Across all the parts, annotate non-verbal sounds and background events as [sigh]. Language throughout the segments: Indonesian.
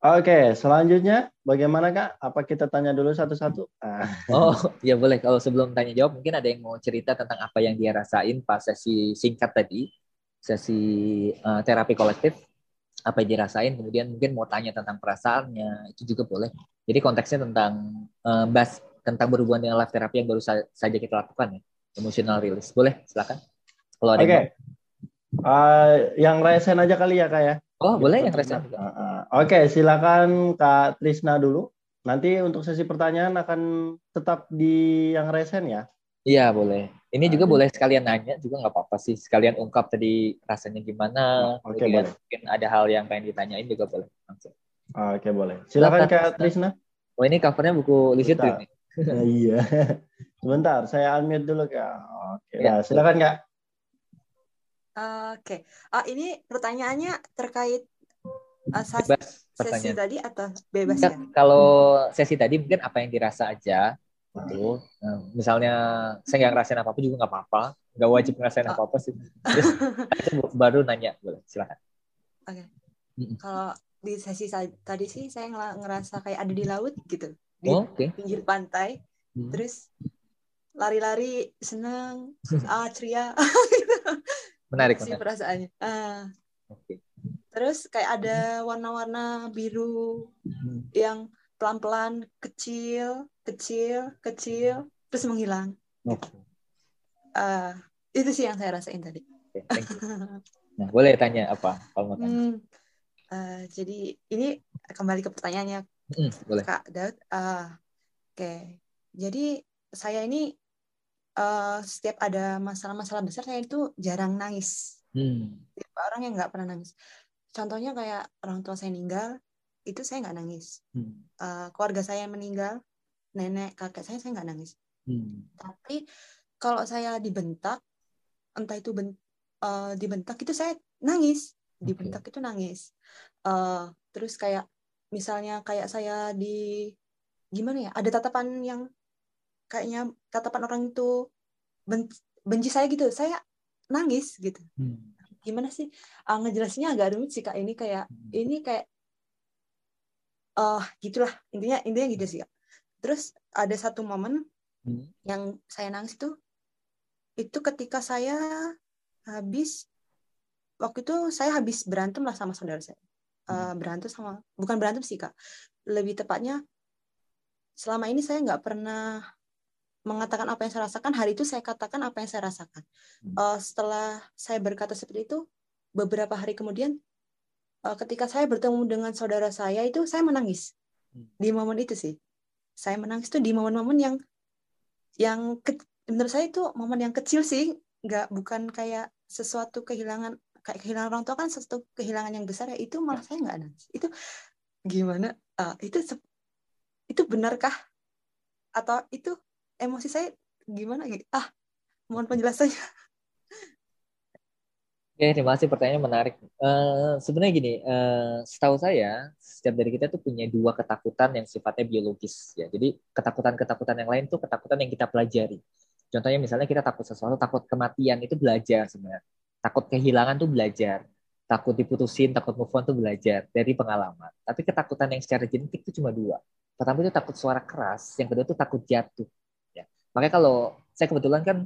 Oke, selanjutnya bagaimana Kak? Apa kita tanya dulu satu-satu? Ah. Oh, ya boleh. Kalau sebelum tanya jawab, mungkin ada yang mau cerita tentang apa yang dia rasain pas sesi singkat tadi, sesi uh, terapi kolektif, apa yang dirasain, kemudian mungkin mau tanya tentang perasaannya, itu juga boleh. Jadi konteksnya tentang uh, bas tentang berhubungan dengan live terapi yang baru sa saja kita lakukan ya, emotional release. Boleh, silakan. Kalau ada Oke. Okay. Uh, yang resen aja kali ya kak ya. Oh, boleh yang resen. Uh, uh, Oke, okay, silakan Kak Trisna dulu. Nanti untuk sesi pertanyaan akan tetap di yang resen ya. Iya, boleh. Ini juga boleh sekalian nanya, juga nggak apa-apa sih. Sekalian ungkap tadi rasanya gimana. Oke, okay, boleh. Mungkin ada hal yang pengen ditanyain juga boleh. Langsung. Oke, okay, boleh. Silakan Kak Trisna. Oh, ini covernya buku Lucid Dream. Nah, iya. [laughs] Sebentar, saya unmute dulu Kak. Oke, ya, nah, silakan Kak. Oke, okay. uh, ini pertanyaannya terkait uh, bebas sesi tadi atau bebas ya? Kalau sesi tadi mungkin apa yang dirasa aja gitu. Nah, misalnya saya nggak ngerasain apa apa juga nggak apa-apa, nggak wajib ngerasain oh. apa apa sih. [laughs] Terus baru nanya, boleh silakan. Oke. Okay. Kalau di sesi tadi sih saya ngerasa kayak ada di laut gitu, di oh, okay. pinggir pantai. Hmm. Terus lari-lari seneng, [laughs] ah ceria. [laughs] menarik sih perasaannya uh, okay. terus kayak ada warna-warna biru hmm. yang pelan-pelan kecil kecil kecil terus menghilang okay. uh, itu sih yang saya rasain tadi okay, nah boleh tanya apa kalau mau tanya hmm, uh, jadi ini kembali ke pertanyaannya hmm, boleh. kak Daud uh, oke okay. jadi saya ini uh, setiap ada masalah-masalah besar saya itu jarang nangis. Hmm. orang yang nggak pernah nangis. Contohnya kayak orang tua saya meninggal, itu saya nggak nangis. Hmm. Uh, keluarga saya meninggal, nenek, kakek saya saya nggak nangis. Hmm. Tapi kalau saya dibentak, entah itu ben, uh, dibentak itu saya nangis. Dibentak okay. itu nangis. Uh, terus kayak misalnya kayak saya di gimana ya? Ada tatapan yang kayaknya tatapan orang itu benci, benci saya gitu saya nangis gitu hmm. gimana sih uh, ngejelasinnya agak rumit sih kak ini kayak hmm. ini kayak uh, gitulah intinya intinya gitu sih kak. terus ada satu momen hmm. yang saya nangis itu itu ketika saya habis waktu itu saya habis berantem lah sama saudara saya uh, berantem sama bukan berantem sih kak lebih tepatnya selama ini saya nggak pernah mengatakan apa yang saya rasakan hari itu saya katakan apa yang saya rasakan. Uh, setelah saya berkata seperti itu beberapa hari kemudian uh, ketika saya bertemu dengan saudara saya itu saya menangis. Hmm. di momen itu sih. Saya menangis itu di momen-momen yang yang ke, menurut saya itu momen yang kecil sih. Nggak bukan kayak sesuatu kehilangan kayak kehilangan orang tua kan sesuatu kehilangan yang besar ya itu malah saya nggak nangis. Itu gimana? Uh, itu itu benarkah? Atau itu emosi saya gimana gitu ah mohon penjelasannya [laughs] Oke, terima kasih pertanyaannya menarik. Uh, sebenarnya gini, uh, setahu saya, setiap dari kita tuh punya dua ketakutan yang sifatnya biologis. ya. Jadi ketakutan-ketakutan yang lain tuh ketakutan yang kita pelajari. Contohnya misalnya kita takut sesuatu, takut kematian itu belajar sebenarnya. Takut kehilangan tuh belajar. Takut diputusin, takut move on tuh belajar dari pengalaman. Tapi ketakutan yang secara genetik itu cuma dua. Pertama itu takut suara keras, yang kedua itu takut jatuh. Makanya kalau saya kebetulan kan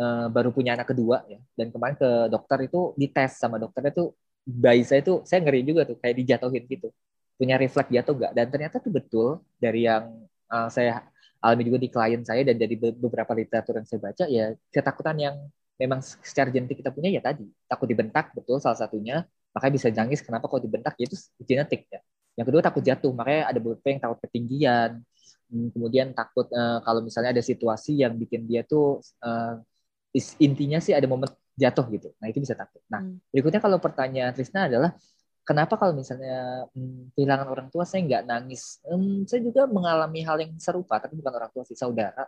uh, baru punya anak kedua ya, dan kemarin ke dokter itu dites sama dokternya tuh bayi saya tuh saya ngeri juga tuh kayak dijatuhin gitu, punya refleks jatuh gak? Dan ternyata tuh betul dari yang uh, saya alami juga di klien saya dan dari beberapa literatur yang saya baca ya ketakutan yang memang secara genetik kita punya ya tadi. Takut dibentak betul salah satunya. Makanya bisa nangis kenapa kalau dibentak? Ya itu genetik ya. Yang kedua takut jatuh makanya ada beberapa yang takut ketinggian kemudian takut uh, kalau misalnya ada situasi yang bikin dia tuh uh, intinya sih ada momen jatuh gitu. Nah itu bisa takut. Nah hmm. berikutnya kalau pertanyaan Trisna adalah kenapa kalau misalnya hmm, kehilangan orang tua saya nggak nangis? Hmm, saya juga mengalami hal yang serupa, tapi bukan orang tua sih saudara.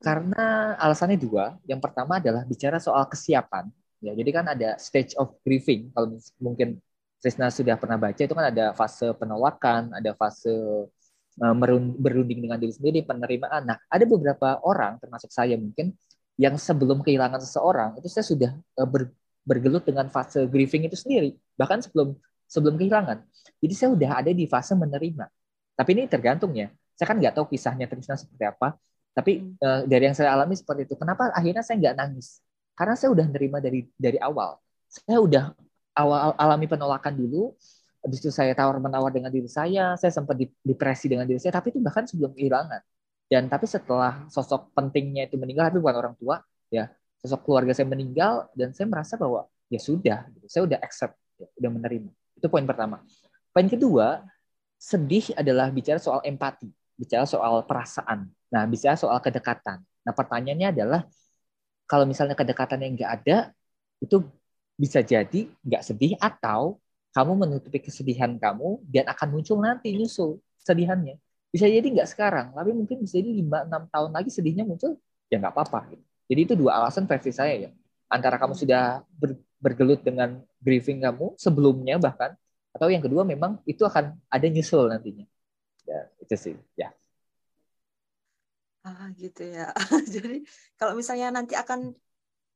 Karena alasannya dua. Yang pertama adalah bicara soal kesiapan. Ya, jadi kan ada stage of grieving. Kalau mungkin Trisna sudah pernah baca itu kan ada fase penolakan, ada fase berunding dengan diri sendiri, penerimaan. Nah, ada beberapa orang, termasuk saya mungkin, yang sebelum kehilangan seseorang, itu saya sudah eh, ber, bergelut dengan fase grieving itu sendiri. Bahkan sebelum sebelum kehilangan. Jadi saya udah ada di fase menerima. Tapi ini tergantung ya. Saya kan nggak tahu kisahnya Trisna seperti apa. Tapi uh, dari yang saya alami seperti itu. Kenapa akhirnya saya nggak nangis? Karena saya udah nerima dari dari awal. Saya udah awal alami penolakan dulu. Habis itu saya tawar menawar dengan diri saya. Saya sempat depresi dengan diri saya. Tapi itu bahkan sebelum kehilangan. Dan tapi setelah sosok pentingnya itu meninggal, tapi bukan orang tua, ya sosok keluarga saya meninggal dan saya merasa bahwa ya sudah, gitu. saya udah accept, ya, udah menerima. Itu poin pertama. Poin kedua, sedih adalah bicara soal empati, bicara soal perasaan. Nah, bicara soal kedekatan. Nah, pertanyaannya adalah kalau misalnya kedekatan yang nggak ada, itu bisa jadi nggak sedih atau kamu menutupi kesedihan kamu dan akan muncul nanti nyusul sedihannya. Bisa jadi nggak sekarang, tapi mungkin bisa jadi 5-6 tahun lagi sedihnya muncul, ya nggak apa-apa. Gitu. Jadi itu dua alasan versi saya ya. Antara kamu sudah ber, bergelut dengan briefing kamu sebelumnya bahkan, atau yang kedua memang itu akan ada nyusul nantinya. Ya, itu sih. Ya. Ah, gitu ya. [laughs] Jadi kalau misalnya nanti akan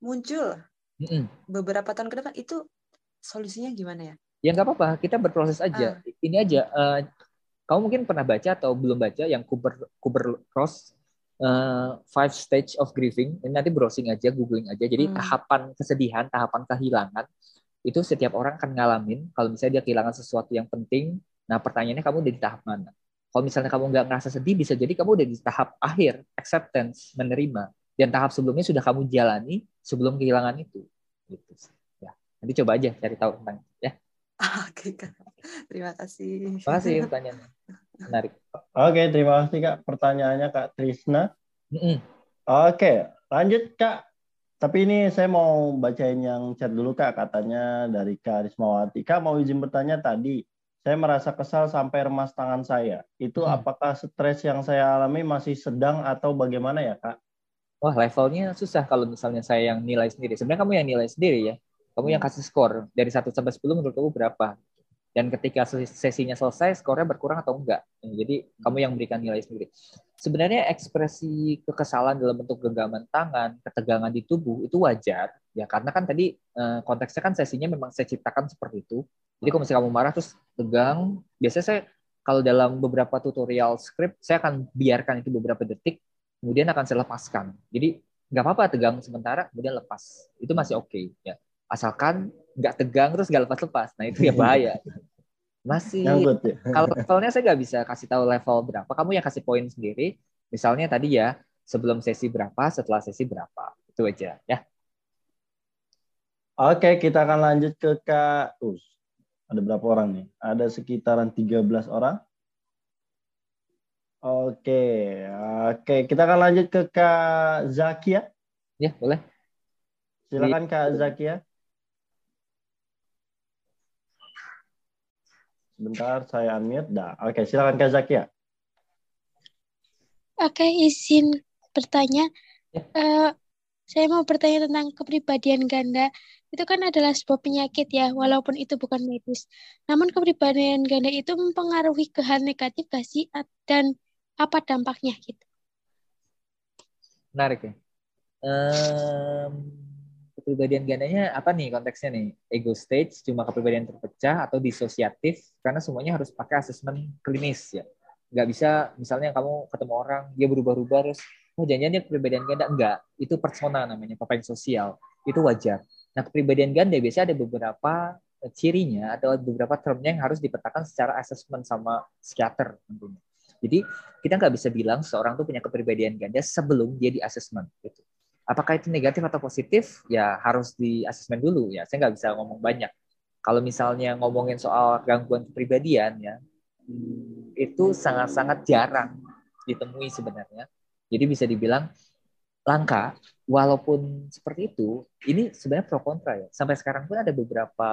muncul mm -mm. beberapa tahun ke depan itu solusinya gimana ya? Ya nggak apa-apa, kita berproses aja. Ah. Ini aja, uh, kamu mungkin pernah baca atau belum baca yang Kuber Kuber Cross uh, Five Stage of Grieving. Ini nanti browsing aja, googling aja. Jadi hmm. tahapan kesedihan, tahapan kehilangan itu setiap orang akan ngalamin. Kalau misalnya dia kehilangan sesuatu yang penting, nah pertanyaannya kamu udah di tahap mana? Kalau misalnya kamu nggak ngerasa sedih, bisa jadi kamu udah di tahap akhir, acceptance, menerima. Dan tahap sebelumnya sudah kamu jalani sebelum kehilangan itu. Gitu. Ya, nanti coba aja cari tahu tentang. [laughs] Oke, Kak. Terima kasih. Terima kasih pertanyaannya. Menarik. Oke, terima kasih Kak. Pertanyaannya Kak Trisna. Mm -mm. Oke, lanjut Kak. Tapi ini saya mau bacain yang chat dulu Kak. Katanya dari Kak Rismawati. Kak mau izin bertanya tadi. Saya merasa kesal sampai remas tangan saya. Itu hmm. apakah stres yang saya alami masih sedang atau bagaimana ya Kak? Wah levelnya susah kalau misalnya saya yang nilai sendiri. Sebenarnya kamu yang nilai sendiri ya. Kamu yang kasih skor dari 1 sampai 10 menurut kamu berapa? Dan ketika sesinya selesai, skornya berkurang atau enggak? Jadi kamu yang berikan nilai sendiri. Sebenarnya ekspresi kekesalan dalam bentuk genggaman tangan, ketegangan di tubuh itu wajar ya karena kan tadi eh, konteksnya kan sesinya memang saya ciptakan seperti itu. Jadi kalau misalnya kamu marah terus tegang, biasanya saya kalau dalam beberapa tutorial script saya akan biarkan itu beberapa detik, kemudian akan saya lepaskan. Jadi nggak apa-apa tegang sementara, kemudian lepas. Itu masih oke okay, ya asalkan nggak tegang terus nggak lepas-lepas. Nah itu ya bahaya. [laughs] Masih Nyangkut, ya. kalau levelnya saya nggak bisa kasih tahu level berapa. Kamu yang kasih poin sendiri. Misalnya tadi ya sebelum sesi berapa setelah sesi berapa. Itu aja ya. Oke kita akan lanjut ke kak Us. Ada berapa orang nih? Ada sekitaran 13 orang. Oke oke. Kita akan lanjut ke kak Zakia. Ya boleh. Silakan kak Zakia Sebentar, saya unmute. Dah. Oke, silakan Kak Zakia. Oke, izin bertanya. Ya. Uh, saya mau bertanya tentang kepribadian ganda. Itu kan adalah sebuah penyakit ya, walaupun itu bukan medis. Namun kepribadian ganda itu mempengaruhi ke hal negatif gak sih? Dan apa dampaknya gitu? Menarik ya. Um, kepribadian gandanya apa nih konteksnya nih? Ego stage, cuma kepribadian terpecah atau disosiatif? Karena semuanya harus pakai asesmen klinis ya. Nggak bisa misalnya kamu ketemu orang, dia berubah-ubah terus, oh jangan-jangan dia kepribadian ganda? Enggak, itu persona namanya, pemain sosial. Itu wajar. Nah kepribadian ganda biasanya ada beberapa eh, cirinya atau beberapa termnya yang harus dipetakan secara asesmen sama psikiater tentunya. Jadi kita nggak bisa bilang seorang tuh punya kepribadian ganda sebelum dia di asesmen. Gitu. Apakah itu negatif atau positif? Ya harus di asesmen dulu ya. Saya nggak bisa ngomong banyak. Kalau misalnya ngomongin soal gangguan kepribadian ya, itu sangat-sangat jarang ditemui sebenarnya. Jadi bisa dibilang langka, walaupun seperti itu, ini sebenarnya pro kontra ya. Sampai sekarang pun ada beberapa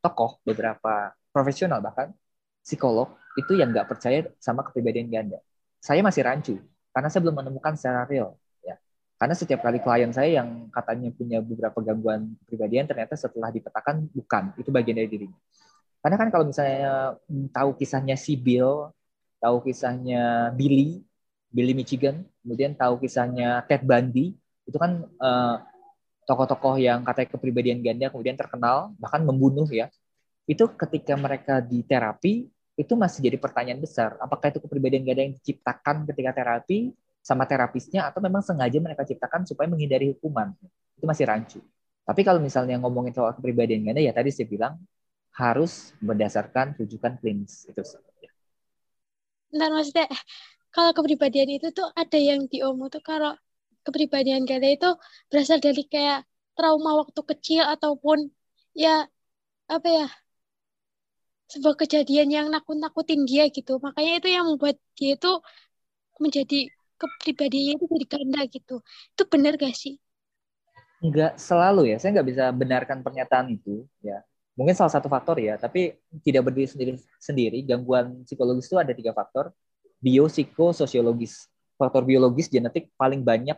tokoh, beberapa profesional bahkan psikolog itu yang nggak percaya sama kepribadian ganda. Saya masih rancu karena saya belum menemukan secara real karena setiap kali klien saya yang katanya punya beberapa gangguan kepribadian, ternyata setelah dipetakan bukan, itu bagian dari dirinya. Karena kan kalau misalnya hmm, tahu kisahnya si Bill, tahu kisahnya Billy, Billy Michigan, kemudian tahu kisahnya Ted Bundy, itu kan tokoh tokoh-tokoh yang katanya kepribadian ganda kemudian terkenal, bahkan membunuh ya. itu ketika mereka di terapi itu masih jadi pertanyaan besar. Apakah itu kepribadian ganda yang diciptakan ketika terapi sama terapisnya atau memang sengaja mereka ciptakan supaya menghindari hukuman? Itu masih rancu. Tapi kalau misalnya ngomongin soal kepribadian ganda ya tadi saya bilang harus berdasarkan rujukan klinis itu. Bentar maksudnya kalau kepribadian itu tuh ada yang diomong tuh kalau kepribadian ganda itu berasal dari kayak trauma waktu kecil ataupun ya apa ya sebuah kejadian yang nakut-nakutin dia gitu. Makanya itu yang membuat dia itu menjadi kepribadiannya itu jadi ganda gitu. Itu benar gak sih? Enggak selalu ya. Saya nggak bisa benarkan pernyataan itu ya. Mungkin salah satu faktor ya, tapi tidak berdiri sendiri sendiri. Gangguan psikologis itu ada tiga faktor. Bio, psiko, sosiologis. Faktor biologis, genetik paling banyak.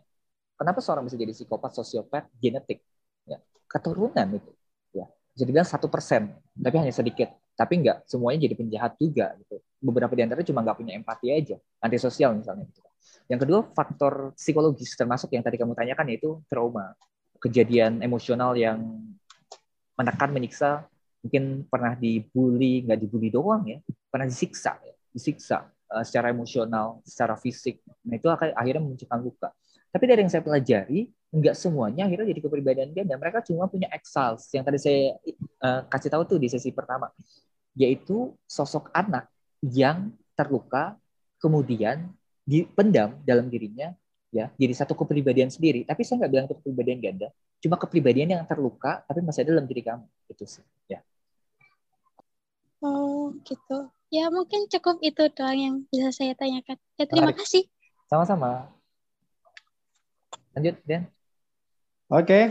Kenapa seorang bisa jadi psikopat, sosiopat? Genetik. Ya. Keturunan itu. Ya. Bisa dibilang satu persen, tapi hanya sedikit tapi nggak semuanya jadi penjahat juga gitu. Beberapa di antara cuma nggak punya empati aja, antisosial misalnya. Gitu. Yang kedua faktor psikologis termasuk yang tadi kamu tanyakan yaitu trauma, kejadian emosional yang menekan, menyiksa, mungkin pernah dibully, nggak dibully doang ya, pernah disiksa, ya. disiksa uh, secara emosional, secara fisik. Nah itu akhirnya memunculkan luka. Tapi dari yang saya pelajari, nggak semuanya akhirnya jadi kepribadian ganda. Mereka cuma punya exiles yang tadi saya uh, kasih tahu tuh di sesi pertama yaitu sosok anak yang terluka kemudian dipendam dalam dirinya ya jadi satu kepribadian sendiri. Tapi saya nggak bilang itu kepribadian ganda cuma kepribadian yang terluka tapi masih ada dalam diri kamu. Itu sih ya. Oh gitu. Ya mungkin cukup itu doang yang bisa saya tanyakan. Ya terima Menarik. kasih. Sama-sama. Lanjut Dan oke. Okay.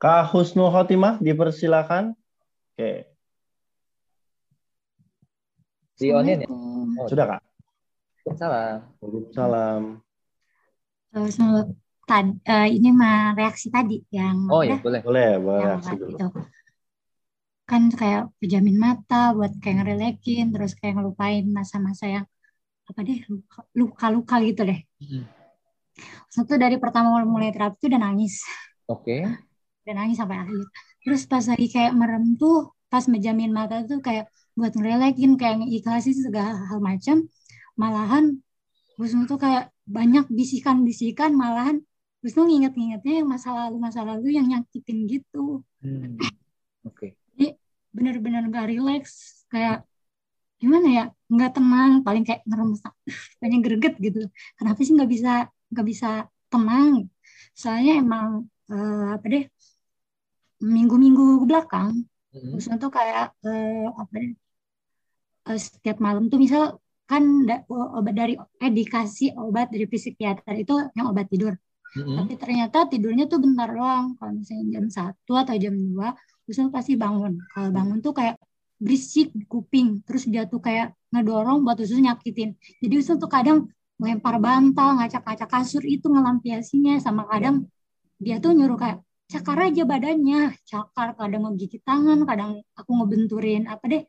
Kak Husnul Khotimah dipersilakan. Oke. Di onin ya? Oh, Sudah kak. Salam. Salam. Salam. Tadi, uh, ini mah reaksi tadi yang Oh iya boleh. Boleh, boleh reaksi dulu. Itu. Kan kayak pejamin mata buat kayak ngerelekin terus kayak ngelupain masa-masa yang apa deh luka-luka gitu deh. Hmm. Satu dari pertama mulai terapi itu udah nangis. Oke. Okay. Udah nangis sampai akhir. Terus pas lagi kayak merem tuh pas menjamin mata tuh kayak buat ngerelekin kayak ngikhlasin segala hal macam malahan Wisnu tuh kayak banyak bisikan-bisikan malahan Wisnu nginget-ngingetnya yang masa lalu masa lalu yang nyakitin gitu hmm. oke okay. jadi bener-bener gak relax kayak gimana ya nggak tenang paling kayak ngeremes [laughs] banyak greget gitu kenapa sih nggak bisa nggak bisa tenang soalnya emang uh, apa deh minggu-minggu belakang hmm. Terus tuh kayak uh, apa ya, uh, setiap malam tuh misal kan da, obat dari eh dikasih obat dari psikiater itu yang obat tidur. hmm Tapi ternyata tidurnya tuh bentar doang. Kalau misalnya jam satu atau jam dua, terus pasti bangun. Kalau bangun tuh kayak berisik di kuping, terus dia tuh kayak ngedorong buat usus nyakitin. Jadi usul tuh kadang melempar bantal, ngacak-ngacak kasur itu ngelampiasinya, sama kadang dia tuh nyuruh kayak cakar aja badannya cakar kadang ngegigit tangan kadang aku ngebenturin apa deh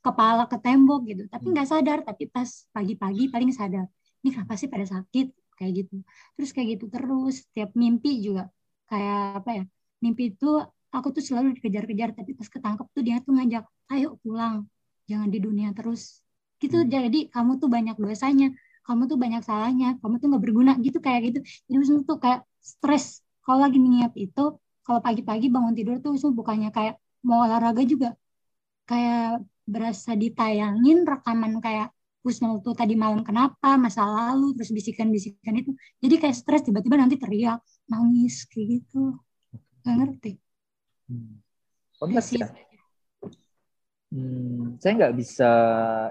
kepala ke tembok gitu. Tapi hmm. nggak sadar tapi pas pagi-pagi paling sadar ini kenapa sih pada sakit? Kayak gitu. Terus kayak gitu terus setiap mimpi juga kayak apa ya mimpi itu aku tuh selalu dikejar-kejar tapi pas ketangkep tuh dia tuh ngajak ayo pulang jangan di dunia terus. Gitu hmm. jadi kamu tuh banyak dosanya kamu tuh banyak salahnya kamu tuh nggak berguna gitu kayak gitu. Jadi maksudnya tuh kayak stres. Kalau lagi niat itu kalau pagi-pagi bangun tidur tuh bukannya kayak mau olahraga juga kayak berasa ditayangin rekaman kayak Husnul tuh tadi malam kenapa masa lalu terus bisikan-bisikan itu. Jadi kayak stres tiba-tiba nanti teriak nangis kayak gitu. Nggak ngerti. Hmm. Oh, ya? Hmm, saya nggak bisa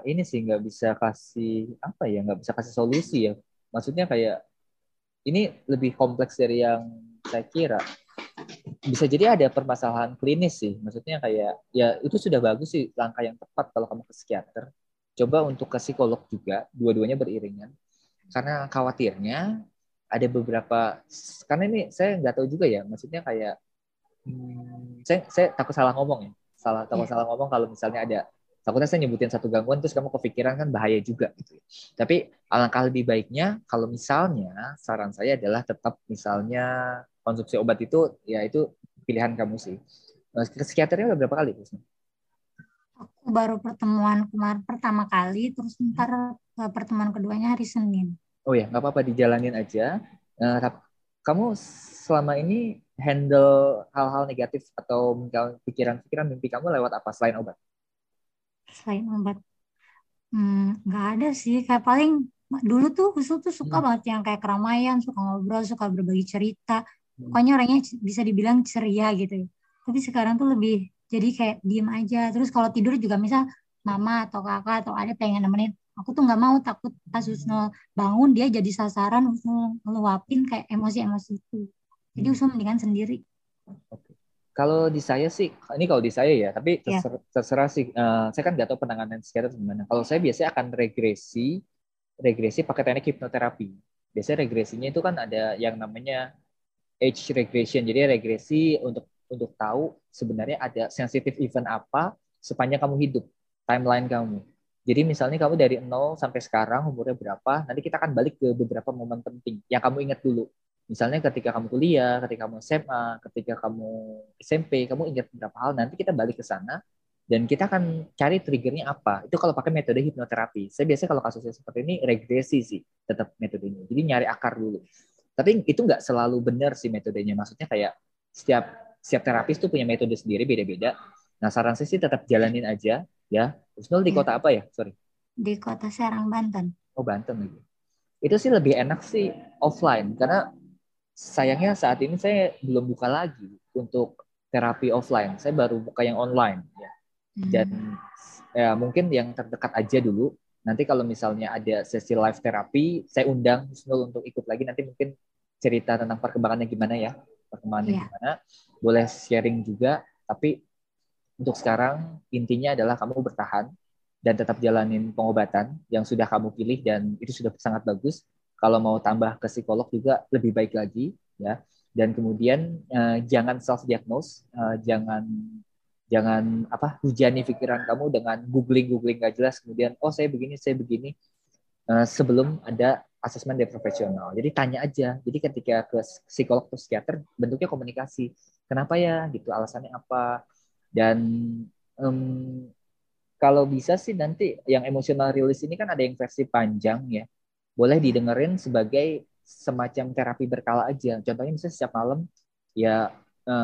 ini sih nggak bisa kasih apa ya nggak bisa kasih solusi ya. Maksudnya kayak ini lebih kompleks dari yang saya kira bisa jadi ada permasalahan klinis sih. Maksudnya kayak ya itu sudah bagus sih langkah yang tepat kalau kamu ke psikiater. Coba untuk ke psikolog juga, dua-duanya beriringan. Karena khawatirnya ada beberapa karena ini saya nggak tahu juga ya. Maksudnya kayak hmm, saya saya takut salah ngomong ya. Salah takut yeah. salah ngomong kalau misalnya ada takutnya saya nyebutin satu gangguan terus kamu kepikiran kan bahaya juga gitu. Tapi alangkah lebih baiknya kalau misalnya saran saya adalah tetap misalnya konsumsi obat itu ya itu pilihan kamu sih. Ke psikiaternya udah berapa kali? Aku baru pertemuan kemarin pertama kali, terus ntar eh, pertemuan keduanya hari Senin. Oh ya, nggak apa-apa dijalanin aja. Uh, kamu selama ini handle hal-hal negatif atau pikiran-pikiran mimpi kamu lewat apa selain obat? Selain obat, hmm, nggak ada sih. Kayak paling dulu tuh Husul tuh suka hmm. banget yang kayak keramaian, suka ngobrol, suka berbagi cerita. Pokoknya orangnya bisa dibilang ceria gitu. Tapi sekarang tuh lebih jadi kayak diem aja. Terus kalau tidur juga misal mama atau kakak atau ada pengen nemenin aku tuh nggak mau takut pas Husnul bangun dia jadi sasaran Husnul ngeluapin kayak emosi-emosi itu jadi hmm. Husnul mendingan sendiri Oke. kalau di saya sih ini kalau di saya ya tapi iya. terserah, yeah. terserah sih uh, saya kan nggak tahu penanganan psikiater gimana kalau saya biasanya akan regresi regresi pakai teknik hipnoterapi biasanya regresinya itu kan ada yang namanya age regression jadi regresi untuk untuk tahu sebenarnya ada sensitif event apa sepanjang kamu hidup timeline kamu jadi misalnya kamu dari nol sampai sekarang umurnya berapa, nanti kita akan balik ke beberapa momen penting yang kamu ingat dulu. Misalnya ketika kamu kuliah, ketika kamu SMA, ketika kamu SMP, kamu ingat beberapa hal, nanti kita balik ke sana dan kita akan cari triggernya apa. Itu kalau pakai metode hipnoterapi. Saya biasanya kalau kasusnya seperti ini regresi sih tetap metodenya. Jadi nyari akar dulu. Tapi itu nggak selalu benar sih metodenya. Maksudnya kayak setiap setiap terapis tuh punya metode sendiri beda-beda. Nah saran saya sih tetap jalanin aja ya. Husnul di ya. kota apa ya? Sorry. Di kota Serang, Banten. Oh, Banten lagi. Itu sih lebih enak sih offline karena sayangnya saat ini saya belum buka lagi untuk terapi offline. Saya baru buka yang online ya. Dan hmm. ya mungkin yang terdekat aja dulu. Nanti kalau misalnya ada sesi live terapi, saya undang Husnul untuk ikut lagi. Nanti mungkin cerita tentang perkembangannya gimana ya, perkembangannya yeah. gimana. Boleh sharing juga, tapi untuk sekarang intinya adalah kamu bertahan dan tetap jalanin pengobatan yang sudah kamu pilih dan itu sudah sangat bagus. Kalau mau tambah ke psikolog juga lebih baik lagi ya. Dan kemudian uh, jangan self diagnose, eh, jangan jangan apa hujani pikiran kamu dengan googling googling gak jelas kemudian oh saya begini saya begini uh, sebelum ada asesmen dari profesional. Jadi tanya aja. Jadi ketika ke psikolog atau psikiater bentuknya komunikasi. Kenapa ya gitu alasannya apa? Dan um, kalau bisa sih nanti yang emosional release ini kan ada yang versi panjang ya. Boleh didengerin sebagai semacam terapi berkala aja. Contohnya misalnya setiap malam ya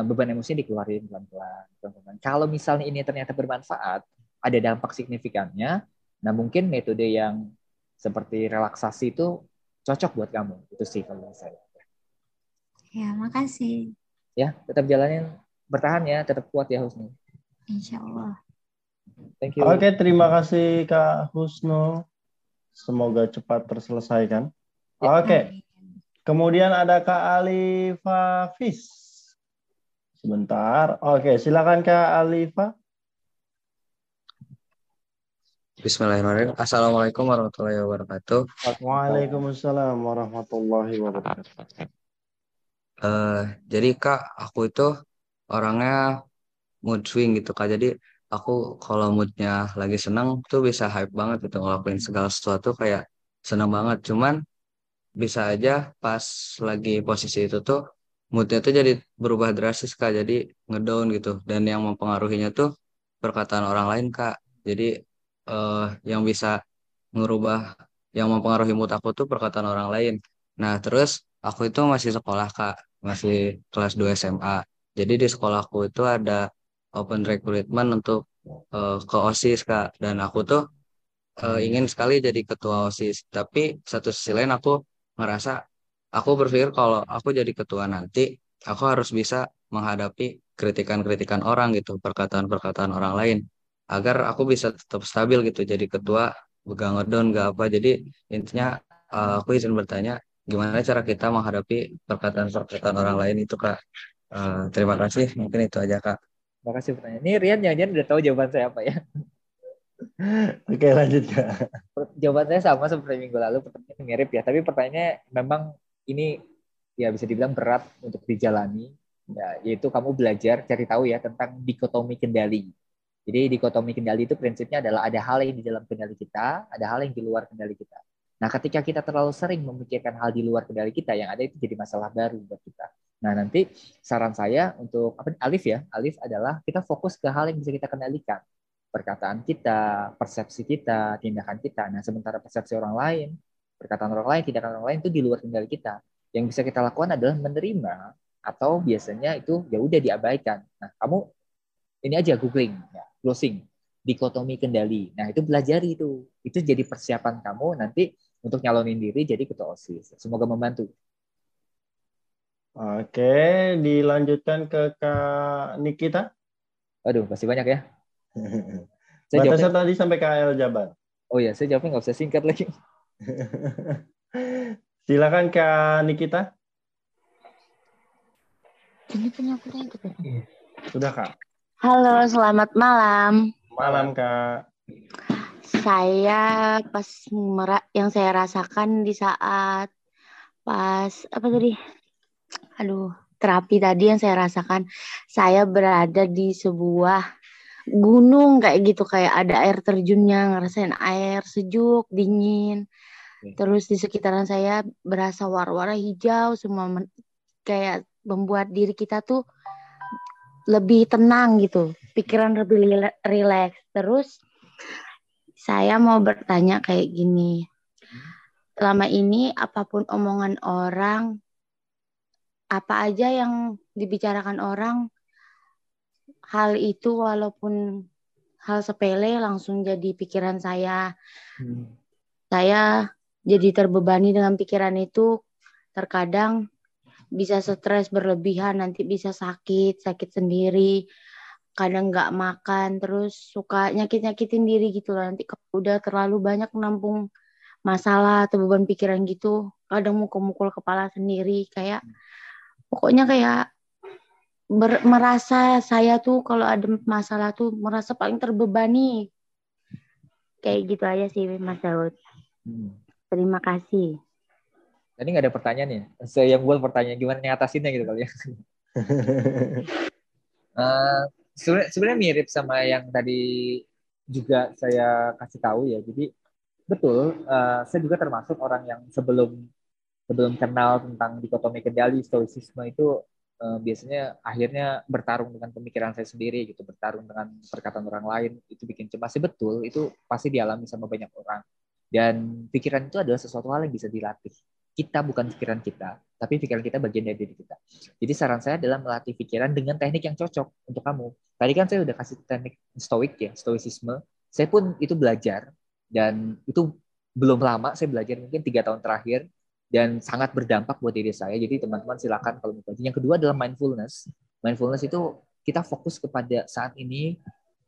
beban emosinya dikeluarin pelan-pelan. Kalau misalnya ini ternyata bermanfaat, ada dampak signifikannya, nah mungkin metode yang seperti relaksasi itu cocok buat kamu. Itu sih kalau saya. Ya, makasih. Ya, tetap jalanin bertahan ya, tetap kuat ya Husnu. Insya Allah. Thank you. Oke, terima kasih Kak Husnu. Semoga cepat terselesaikan. Ya. Oke. Kemudian ada Kak Alifa Fis. Sebentar. Oke, silakan Kak Alifa. Bismillahirrahmanirrahim. Assalamualaikum warahmatullahi wabarakatuh. Waalaikumsalam warahmatullahi wabarakatuh. Uh, jadi kak, aku itu orangnya mood swing gitu kak jadi aku kalau moodnya lagi senang tuh bisa hype banget gitu ngelakuin segala sesuatu kayak senang banget cuman bisa aja pas lagi posisi itu tuh moodnya tuh jadi berubah drastis kak jadi ngedown gitu dan yang mempengaruhinya tuh perkataan orang lain kak jadi uh, yang bisa ngerubah yang mempengaruhi mood aku tuh perkataan orang lain. Nah terus aku itu masih sekolah kak. Masih kelas 2 SMA jadi di sekolahku itu ada open recruitment untuk uh, ke OSIS Kak. Dan aku tuh uh, ingin sekali jadi ketua OSIS tapi satu sisi lain aku ngerasa aku berpikir kalau aku jadi ketua nanti aku harus bisa menghadapi kritikan-kritikan orang gitu perkataan-perkataan orang lain agar aku bisa tetap stabil gitu jadi ketua gak ngedon gak apa jadi intinya uh, aku izin bertanya gimana cara kita menghadapi perkataan-perkataan orang lain itu kak uh, terima kasih mungkin itu aja kak Makasih pertanyaan. Ini Rian jangan-jangan udah tahu jawaban saya apa ya? [laughs] Oke lanjut ya. Jawaban saya sama seperti minggu lalu, pertanyaan mirip ya. Tapi pertanyaannya memang ini ya bisa dibilang berat untuk dijalani. Ya, yaitu kamu belajar cari tahu ya tentang dikotomi kendali. Jadi dikotomi kendali itu prinsipnya adalah ada hal yang di dalam kendali kita, ada hal yang di luar kendali kita. Nah, ketika kita terlalu sering memikirkan hal di luar kendali kita, yang ada itu jadi masalah baru buat kita. Nah, nanti saran saya untuk apa Alif ya, Alif adalah kita fokus ke hal yang bisa kita kendalikan. Perkataan kita, persepsi kita, tindakan kita. Nah, sementara persepsi orang lain, perkataan orang lain, tindakan orang lain itu di luar kendali kita. Yang bisa kita lakukan adalah menerima atau biasanya itu ya udah diabaikan. Nah, kamu ini aja googling, ya, closing, dikotomi kendali. Nah, itu belajari itu. Itu jadi persiapan kamu nanti untuk nyalonin diri jadi ketua OSIS. Semoga membantu. Oke, dilanjutkan ke Kak Nikita. Aduh, masih banyak ya. [laughs] saya Batasnya tadi sampai KL Jabar. Oh ya, saya jawabnya nggak usah singkat lagi. [laughs] Silakan Kak Nikita. Ini punya aku yang Sudah Kak. Halo, selamat malam. Malam Kak. Saya pas merak yang saya rasakan di saat pas apa tadi aduh terapi tadi yang saya rasakan saya berada di sebuah gunung kayak gitu kayak ada air terjunnya ngerasain air sejuk dingin terus di sekitaran saya berasa warna-warna hijau semua kayak membuat diri kita tuh lebih tenang gitu pikiran lebih rileks terus saya mau bertanya kayak gini. Selama ini apa pun omongan orang apa aja yang dibicarakan orang hal itu walaupun hal sepele langsung jadi pikiran saya. Hmm. saya jadi terbebani dengan pikiran itu terkadang bisa stres berlebihan nanti bisa sakit sakit sendiri kadang nggak makan terus suka nyakit nyakitin diri gitu loh. Nanti kalau udah terlalu banyak nampung masalah atau beban pikiran gitu kadang mukul-mukul kepala sendiri kayak pokoknya kayak ber, merasa saya tuh kalau ada masalah tuh merasa paling terbebani. Kayak gitu aja sih Mas Daud. Hmm. terima kasih tadi nggak ada pertanyaan ya? Saya yang buat pertanyaan gimana ngatasinnya gitu kali ya? [laughs] Uh, sebenarnya mirip sama yang tadi juga saya kasih tahu ya. Jadi betul uh, saya juga termasuk orang yang sebelum sebelum kenal tentang dikotomi kendali stoicisme itu uh, biasanya akhirnya bertarung dengan pemikiran saya sendiri gitu bertarung dengan perkataan orang lain itu bikin cemas. Sih betul itu pasti dialami sama banyak orang. Dan pikiran itu adalah sesuatu hal yang bisa dilatih kita bukan pikiran kita tapi pikiran kita bagian dari diri kita jadi saran saya adalah melatih pikiran dengan teknik yang cocok untuk kamu tadi kan saya udah kasih teknik stoik ya stoicisme saya pun itu belajar dan itu belum lama saya belajar mungkin tiga tahun terakhir dan sangat berdampak buat diri saya. Jadi teman-teman silakan kalau mau belajar. Yang kedua adalah mindfulness. Mindfulness itu kita fokus kepada saat ini,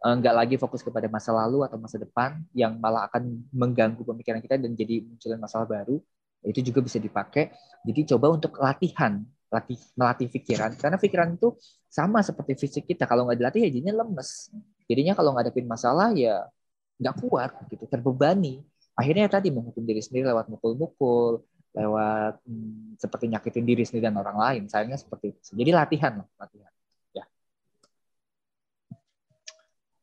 eh, nggak lagi fokus kepada masa lalu atau masa depan yang malah akan mengganggu pemikiran kita dan jadi munculin masalah baru. Itu juga bisa dipakai. Jadi coba untuk latihan, latih melatih pikiran karena pikiran itu sama seperti fisik kita. Kalau nggak dilatih ya jadinya lemes. Jadinya kalau ngadepin masalah ya nggak kuat gitu, terbebani. Akhirnya tadi menghukum diri sendiri lewat mukul-mukul, lewat hmm, seperti nyakitin diri sendiri dan orang lain. Sayangnya seperti itu. Jadi latihan latihan. Ya.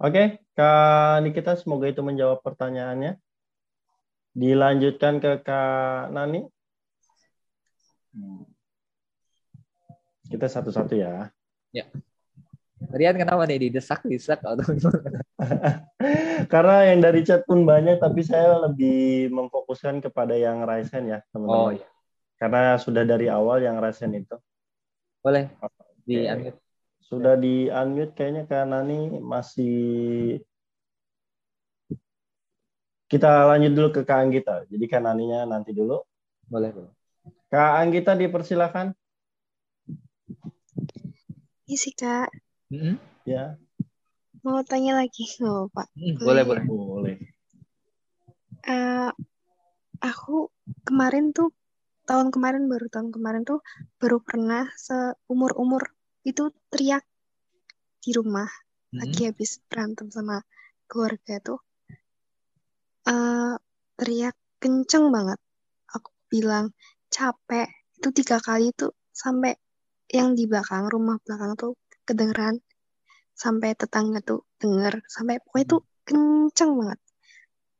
Oke, Kak Nikita semoga itu menjawab pertanyaannya. Dilanjutkan ke Kak Nani. Kita satu-satu ya. Ya. Rian kenapa nih didesak desak atau [laughs] Karena yang dari chat pun banyak, tapi saya lebih memfokuskan kepada yang Ryzen ya, teman-teman. Oh, iya. Karena sudah dari awal yang Ryzen itu. Boleh. Di unmute. Sudah di unmute kayaknya karena nih masih kita lanjut dulu ke Kak Anggita. Jadi Kak Naninya nanti dulu. Boleh, boleh. Kak Anggita dipersilakan. Iya sih, Kak. Mm -hmm. Ya. Mau tanya lagi, oh, Pak? Hmm, boleh, boleh. Boleh. Uh, aku kemarin tuh tahun kemarin baru tahun kemarin tuh baru pernah seumur umur itu teriak di rumah hmm. lagi habis berantem sama keluarga tuh uh, teriak kenceng banget. Aku bilang capek. Itu tiga kali tuh sampai yang di belakang rumah belakang tuh kedengeran. Sampai tetangga tuh denger. Sampai pokoknya tuh kenceng banget.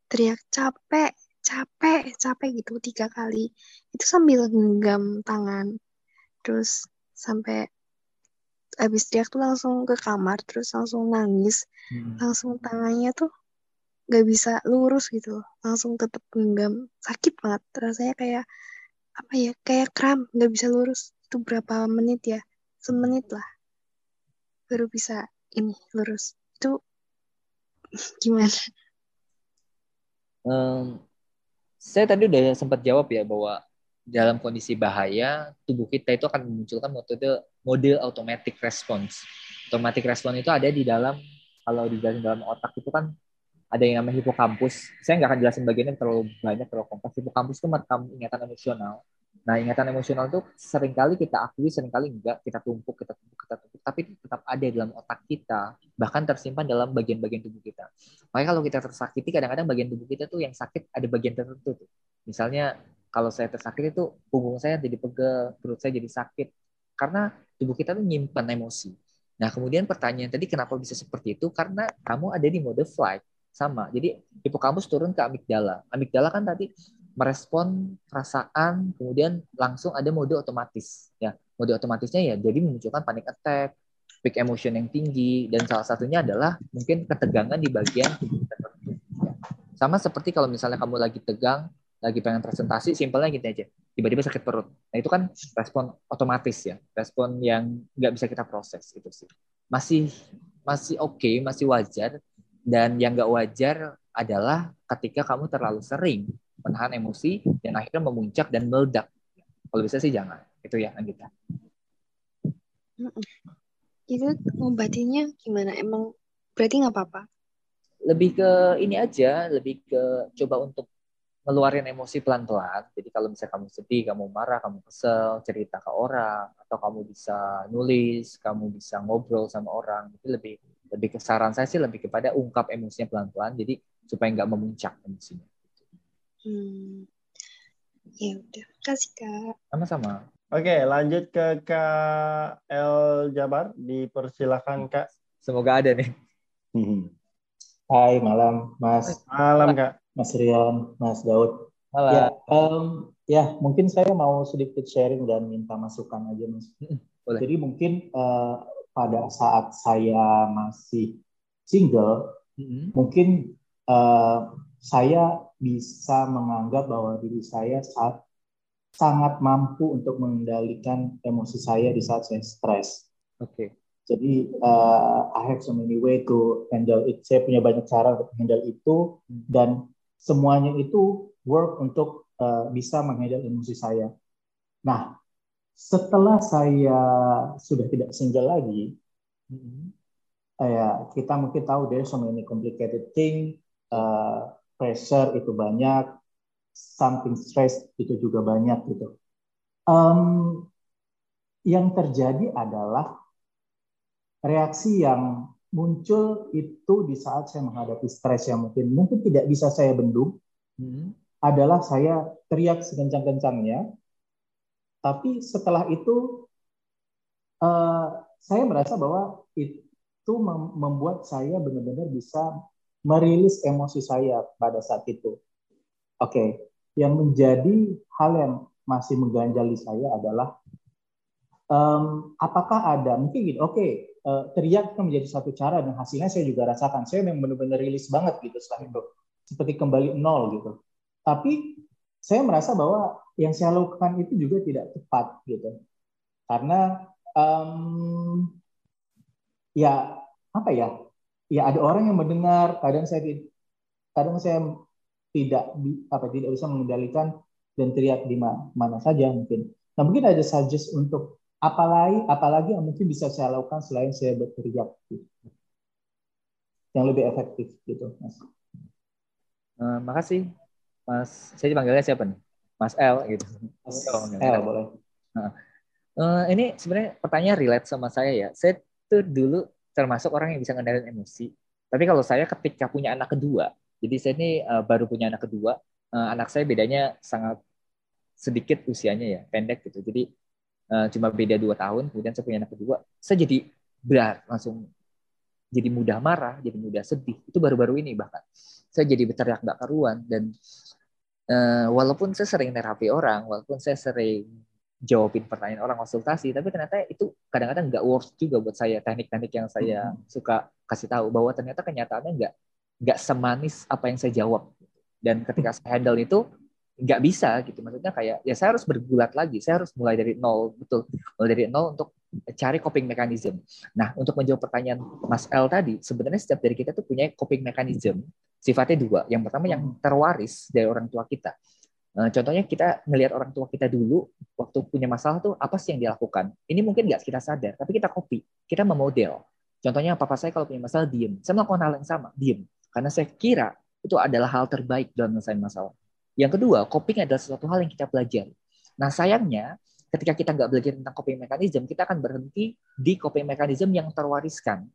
Teriak capek capek capek gitu tiga kali. Itu sambil genggam tangan. Terus sampai habis teriak tuh langsung ke kamar terus langsung nangis. Hmm. langsung tangannya tuh gak bisa lurus gitu langsung tetap genggam. Sakit banget rasanya kayak apa ya kayak kram nggak bisa lurus. Itu berapa menit ya? Semenit lah. Baru bisa ini lurus. Itu [laughs] gimana? Um, saya tadi udah sempat jawab ya bahwa dalam kondisi bahaya tubuh kita itu akan memunculkan metode mode automatic response. Automatic response itu ada di dalam kalau di dalam otak itu kan ada yang namanya hipokampus. Saya nggak akan jelasin bagiannya terlalu banyak terlalu kompleks. Hipokampus itu merekam ingatan emosional. Nah, ingatan emosional itu sering kali kita akui, sering kali enggak, kita tumpuk, kita tumpuk, kita tumpuk, tapi tetap ada dalam otak kita, bahkan tersimpan dalam bagian-bagian tubuh kita. Makanya kalau kita tersakiti, kadang-kadang bagian tubuh kita tuh yang sakit ada bagian tertentu tuh. Misalnya kalau saya tersakiti itu punggung saya jadi pegel, perut saya jadi sakit, karena tubuh kita tuh nyimpan emosi. Nah, kemudian pertanyaan tadi kenapa bisa seperti itu? Karena kamu ada di mode flight. Sama. Jadi hipokampus turun ke amigdala. Amigdala kan tadi merespon perasaan, kemudian langsung ada mode otomatis. Ya, mode otomatisnya ya jadi memunculkan panic attack, peak emotion yang tinggi, dan salah satunya adalah mungkin ketegangan di bagian tertentu. Ya. Sama seperti kalau misalnya kamu lagi tegang, lagi pengen presentasi, simpelnya gitu aja. Tiba-tiba sakit perut. Nah itu kan respon otomatis ya, respon yang nggak bisa kita proses itu sih. Masih masih oke, okay, masih wajar. Dan yang nggak wajar adalah ketika kamu terlalu sering menahan emosi dan akhirnya memuncak dan meledak. Kalau bisa sih jangan. Itu ya Anggita. Itu ngobatinya gimana? Emang berarti nggak apa-apa? Lebih ke ini aja, lebih ke coba untuk ngeluarin emosi pelan-pelan. Jadi kalau misalnya kamu sedih, kamu marah, kamu kesel, cerita ke orang, atau kamu bisa nulis, kamu bisa ngobrol sama orang, itu lebih lebih ke saran saya sih lebih kepada ungkap emosinya pelan-pelan, jadi supaya nggak memuncak emosinya. Hmm. Ya udah, kasih Kak. Sama-sama. Oke, lanjut ke Kak El Jabar. Dipersilakan Kak. Semoga ada nih. Hmm. Hai, malam Mas. Malam Kak. Mas Rian, Mas Daud. Malam. Ya, um, ya, mungkin saya mau sedikit sharing dan minta masukan aja Mas. Hmm, boleh. Jadi mungkin uh, pada saat saya masih single, -hmm. mungkin uh, saya bisa menganggap bahwa diri saya saat sangat mampu untuk mengendalikan emosi saya di saat saya stres. Oke. Okay. Jadi uh, I have so many way to handle it. Saya punya banyak cara untuk handle itu hmm. dan semuanya itu work untuk uh, bisa menghandle emosi saya. Nah, setelah saya sudah tidak single lagi, hmm. uh, kita mungkin tahu there's so many complicated thing. Uh, pressure itu banyak, something stress itu juga banyak gitu. Um, yang terjadi adalah reaksi yang muncul itu di saat saya menghadapi stres yang mungkin mungkin tidak bisa saya bendung hmm. adalah saya teriak sekencang-kencangnya tapi setelah itu uh, saya merasa bahwa itu membuat saya benar-benar bisa merilis emosi saya pada saat itu. Oke, okay. yang menjadi hal yang masih mengganjali saya adalah um, apakah ada mungkin gitu. Oke, okay, uh, eh, teriak kan menjadi satu cara dan hasilnya saya juga rasakan. Saya memang benar-benar rilis banget gitu setelah itu, seperti kembali nol gitu. Tapi saya merasa bahwa yang saya lakukan itu juga tidak tepat gitu, karena um, ya apa ya ya ada orang yang mendengar kadang saya kadang saya tidak apa tidak bisa mengendalikan dan teriak di mana, mana saja mungkin. Nah mungkin ada suggest untuk apalagi apalagi yang mungkin bisa saya lakukan selain saya berteriak gitu. yang lebih efektif gitu mas. Uh, makasih mas. Saya dipanggilnya siapa nih? Mas L gitu. Mas oh, L boleh. Nah, uh, ini sebenarnya pertanyaan relate sama saya ya. Saya tuh dulu termasuk orang yang bisa ngendalin emosi. Tapi kalau saya ketika punya anak kedua, jadi saya ini uh, baru punya anak kedua, uh, anak saya bedanya sangat sedikit usianya ya, pendek gitu. Jadi uh, cuma beda dua tahun, kemudian saya punya anak kedua, saya jadi berat langsung jadi mudah marah, jadi mudah sedih. Itu baru-baru ini bahkan. Saya jadi berteriak gak karuan dan uh, walaupun saya sering terapi orang, walaupun saya sering jawabin pertanyaan orang konsultasi tapi ternyata itu kadang-kadang nggak worth juga buat saya teknik-teknik yang saya suka kasih tahu bahwa ternyata kenyataannya nggak nggak semanis apa yang saya jawab. Dan ketika saya handle itu nggak bisa gitu. Maksudnya kayak ya saya harus bergulat lagi saya harus mulai dari nol betul. Mulai dari nol untuk cari coping mechanism nah untuk menjawab pertanyaan Mas L tadi sebenarnya setiap dari kita tuh punya coping mechanism sifatnya dua yang pertama yang terwaris dari orang tua kita Nah, contohnya kita ngelihat orang tua kita dulu waktu punya masalah tuh apa sih yang dilakukan. Ini mungkin nggak kita sadar, tapi kita copy, kita memodel. Contohnya papa saya kalau punya masalah diem, saya melakukan hal yang sama, diem. Karena saya kira itu adalah hal terbaik dalam menyelesaikan masalah. Yang kedua, coping adalah sesuatu hal yang kita pelajari. Nah sayangnya ketika kita nggak belajar tentang coping mechanism, kita akan berhenti di coping mechanism yang terwariskan,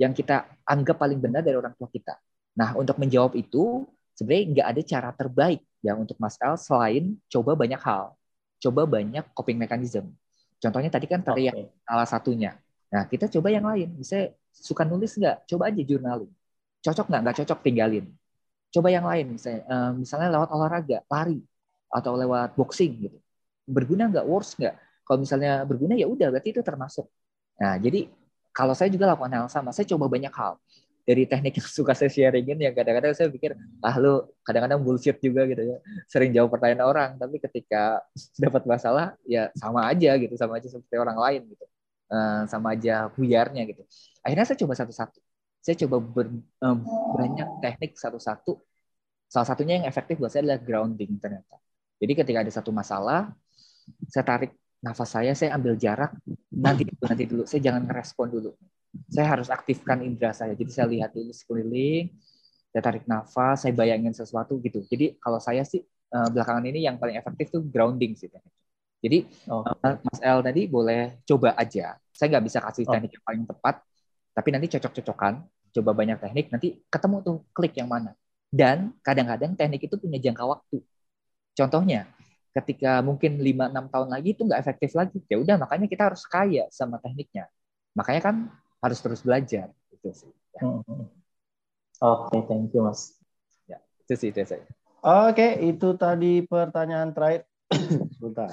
yang kita anggap paling benar dari orang tua kita. Nah untuk menjawab itu, sebenarnya nggak ada cara terbaik ya untuk Mas El selain coba banyak hal, coba banyak coping mechanism. Contohnya tadi kan teriak okay. salah satunya. Nah kita coba yang lain. Misalnya suka nulis nggak? Coba aja journaling. Cocok nggak? Nggak cocok tinggalin. Coba yang lain misalnya, uh, misalnya lewat olahraga, lari atau lewat boxing gitu. Berguna nggak? Worse nggak? Kalau misalnya berguna ya udah berarti itu termasuk. Nah jadi kalau saya juga lakukan hal sama. Saya coba banyak hal dari teknik yang suka saya sharingin yang kadang-kadang saya pikir ah lu kadang-kadang bullshit juga gitu ya sering jawab pertanyaan orang tapi ketika [laughs] dapat masalah ya sama aja gitu sama aja seperti orang lain gitu uh, sama aja buyarnya gitu akhirnya saya coba satu-satu saya coba ber, um, banyak teknik satu-satu salah satunya yang efektif buat saya adalah grounding ternyata jadi ketika ada satu masalah saya tarik nafas saya saya ambil jarak nanti dulu nanti dulu saya jangan ngerespon dulu saya harus aktifkan indera saya. Jadi saya lihat dulu sekeliling, saya tarik nafas, saya bayangin sesuatu gitu. Jadi kalau saya sih uh, belakangan ini yang paling efektif tuh grounding sih. Jadi oh. Mas El tadi boleh coba aja. Saya nggak bisa kasih oh. teknik yang paling tepat, tapi nanti cocok-cocokan, coba banyak teknik, nanti ketemu tuh klik yang mana. Dan kadang-kadang teknik itu punya jangka waktu. Contohnya, ketika mungkin 5-6 tahun lagi itu nggak efektif lagi. Ya udah, makanya kita harus kaya sama tekniknya. Makanya kan harus terus belajar itu sih. Ya. Hmm, hmm. Oke, okay, thank you mas. Ya, itu sih itu saya. Oke, okay, itu tadi pertanyaan terakhir. Sebentar.